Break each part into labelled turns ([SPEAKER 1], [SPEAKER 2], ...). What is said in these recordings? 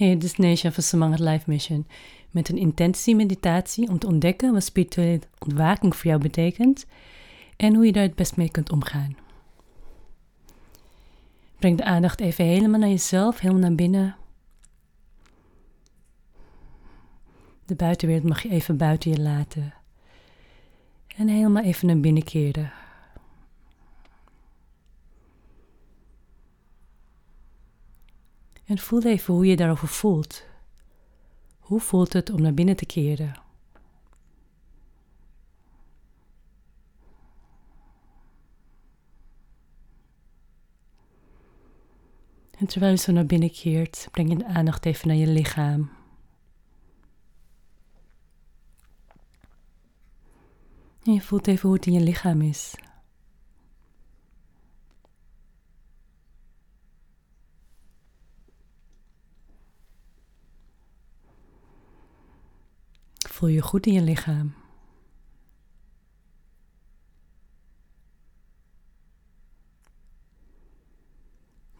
[SPEAKER 1] Hey, dit is Neisha van Samangat Life Mission. Met een intentie meditatie om te ontdekken wat spirituele ontwaking voor jou betekent en hoe je daar het best mee kunt omgaan. Breng de aandacht even helemaal naar jezelf, helemaal naar binnen. De buitenwereld mag je even buiten je laten. En helemaal even naar binnen keren. En voel even hoe je daarover voelt. Hoe voelt het om naar binnen te keren? En terwijl je zo naar binnen keert, breng je de aandacht even naar je lichaam. En je voelt even hoe het in je lichaam is. Voel je goed in je lichaam.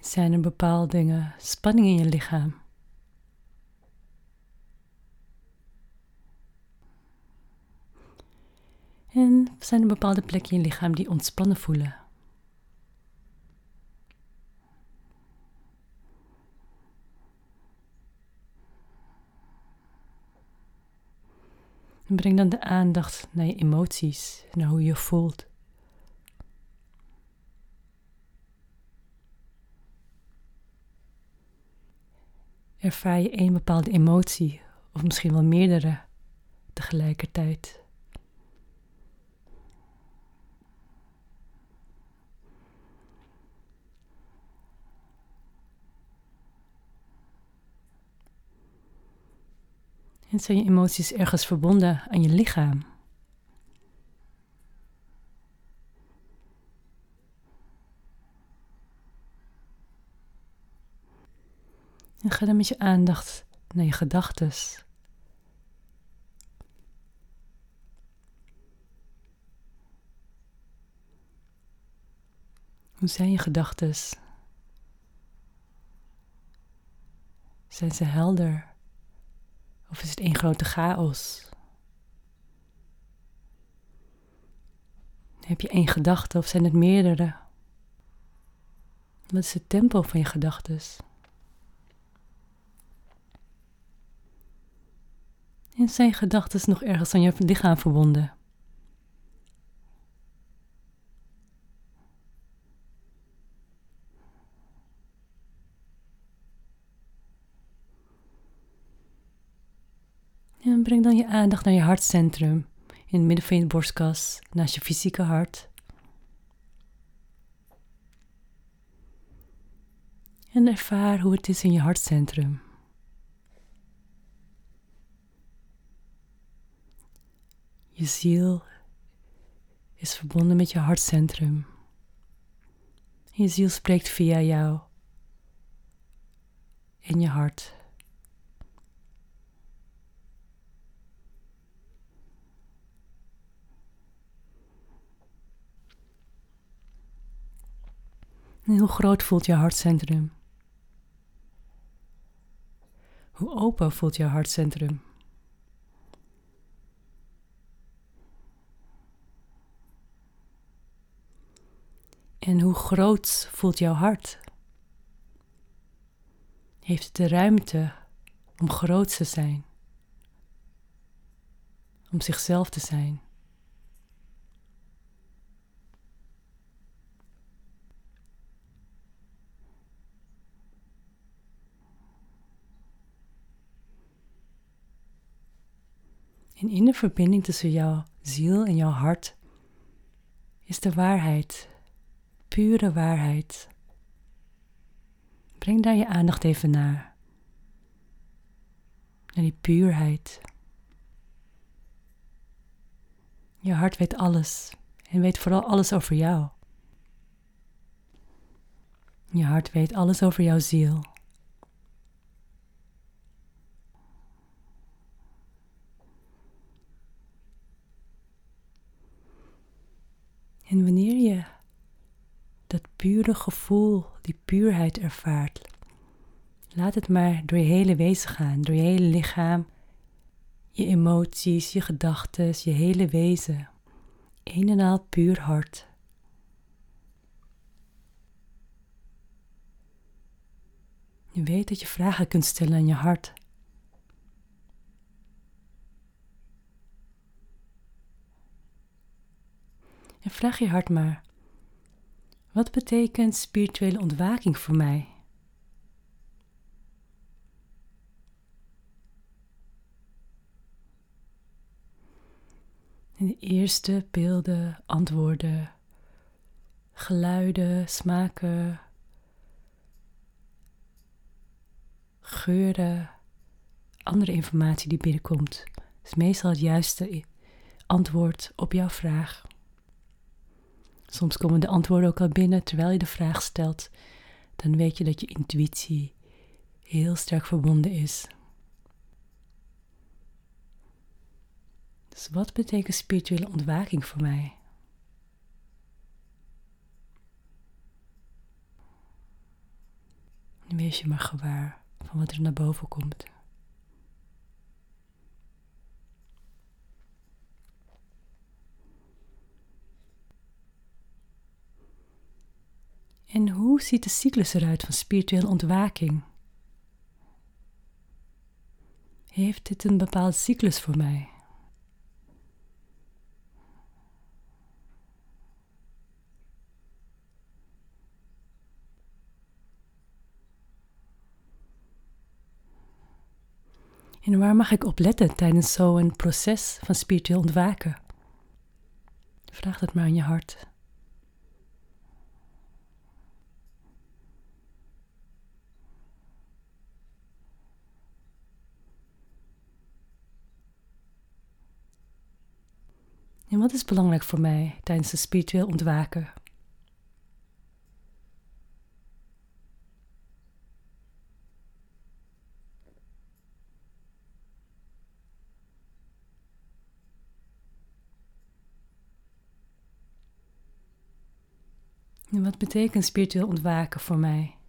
[SPEAKER 1] Zijn er bepaalde dingen, spanning in je lichaam? En zijn er bepaalde plekken in je lichaam die ontspannen voelen? En breng dan de aandacht naar je emoties, naar hoe je voelt. Ervaar je één bepaalde emotie, of misschien wel meerdere tegelijkertijd. En zijn je emoties ergens verbonden aan je lichaam? En ga dan met je aandacht naar je gedachten. Hoe zijn je gedachten? Zijn ze helder? Of is het één grote chaos? Heb je één gedachte of zijn het meerdere? Wat is het tempo van je gedachten? En zijn gedachten nog ergens aan je lichaam verbonden? En breng dan je aandacht naar je hartcentrum, in het midden van je borstkas, naast je fysieke hart. En ervaar hoe het is in je hartcentrum. Je ziel is verbonden met je hartcentrum. Je ziel spreekt via jou in je hart. En hoe groot voelt je hartcentrum? Hoe open voelt je hartcentrum? En hoe groot voelt jouw hart? Heeft het de ruimte om groot te zijn? Om zichzelf te zijn? En in de verbinding tussen jouw ziel en jouw hart is de waarheid, pure waarheid. Breng daar je aandacht even naar. Naar die puurheid. Je hart weet alles en weet vooral alles over jou. Je hart weet alles over jouw ziel. En wanneer je dat pure gevoel, die puurheid ervaart, Laat het maar door je hele wezen gaan, door je hele lichaam, je emoties, je gedachten, je hele wezen. Een en al puur hart. Je weet dat je vragen kunt stellen aan je hart. En vraag je hart maar: wat betekent spirituele ontwaking voor mij? De eerste beelden, antwoorden, geluiden, smaken, geuren, andere informatie die binnenkomt, is meestal het juiste antwoord op jouw vraag. Soms komen de antwoorden ook al binnen terwijl je de vraag stelt. Dan weet je dat je intuïtie heel sterk verbonden is. Dus wat betekent spirituele ontwaking voor mij? Wees je maar gewaar van wat er naar boven komt. En hoe ziet de cyclus eruit van spirituele ontwaking? Heeft dit een bepaalde cyclus voor mij? En waar mag ik op letten tijdens zo'n proces van spiritueel ontwaken? Vraag het maar aan je hart. En wat is belangrijk voor mij tijdens het spiritueel ontwaken? En wat betekent spiritueel ontwaken voor mij?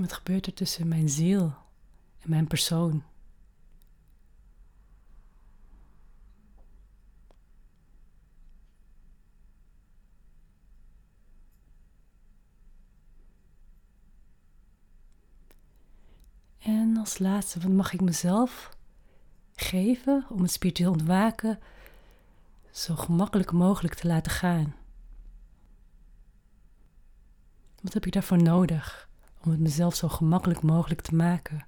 [SPEAKER 1] Wat gebeurt er tussen mijn ziel en mijn persoon? En als laatste, wat mag ik mezelf geven om het spiritueel ontwaken zo gemakkelijk mogelijk te laten gaan? Wat heb ik daarvoor nodig? Om het mezelf zo gemakkelijk mogelijk te maken.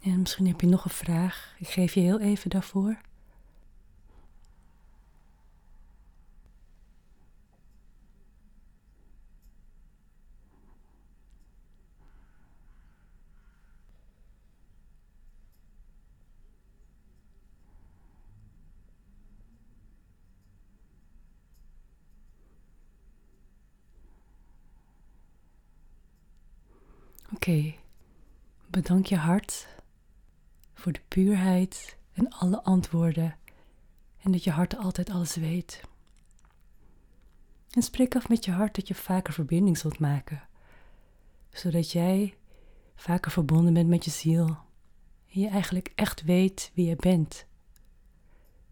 [SPEAKER 1] En misschien heb je nog een vraag. Ik geef je heel even daarvoor. Oké, bedank je hart voor de puurheid en alle antwoorden en dat je hart altijd alles weet. En spreek af met je hart dat je vaker verbinding zult maken, zodat jij vaker verbonden bent met je ziel en je eigenlijk echt weet wie je bent.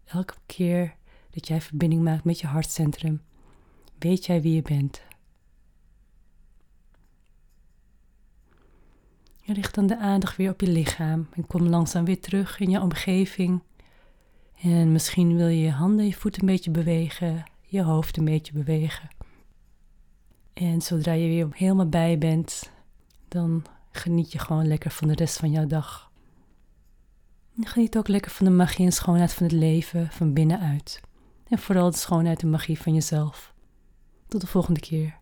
[SPEAKER 1] Elke keer dat jij verbinding maakt met je hartcentrum, weet jij wie je bent. Richt dan de aandacht weer op je lichaam en kom langzaam weer terug in je omgeving. En misschien wil je je handen, je voeten een beetje bewegen, je hoofd een beetje bewegen. En zodra je weer helemaal bij bent, dan geniet je gewoon lekker van de rest van jouw dag. Geniet ook lekker van de magie en schoonheid van het leven van binnenuit. En vooral de schoonheid en magie van jezelf. Tot de volgende keer.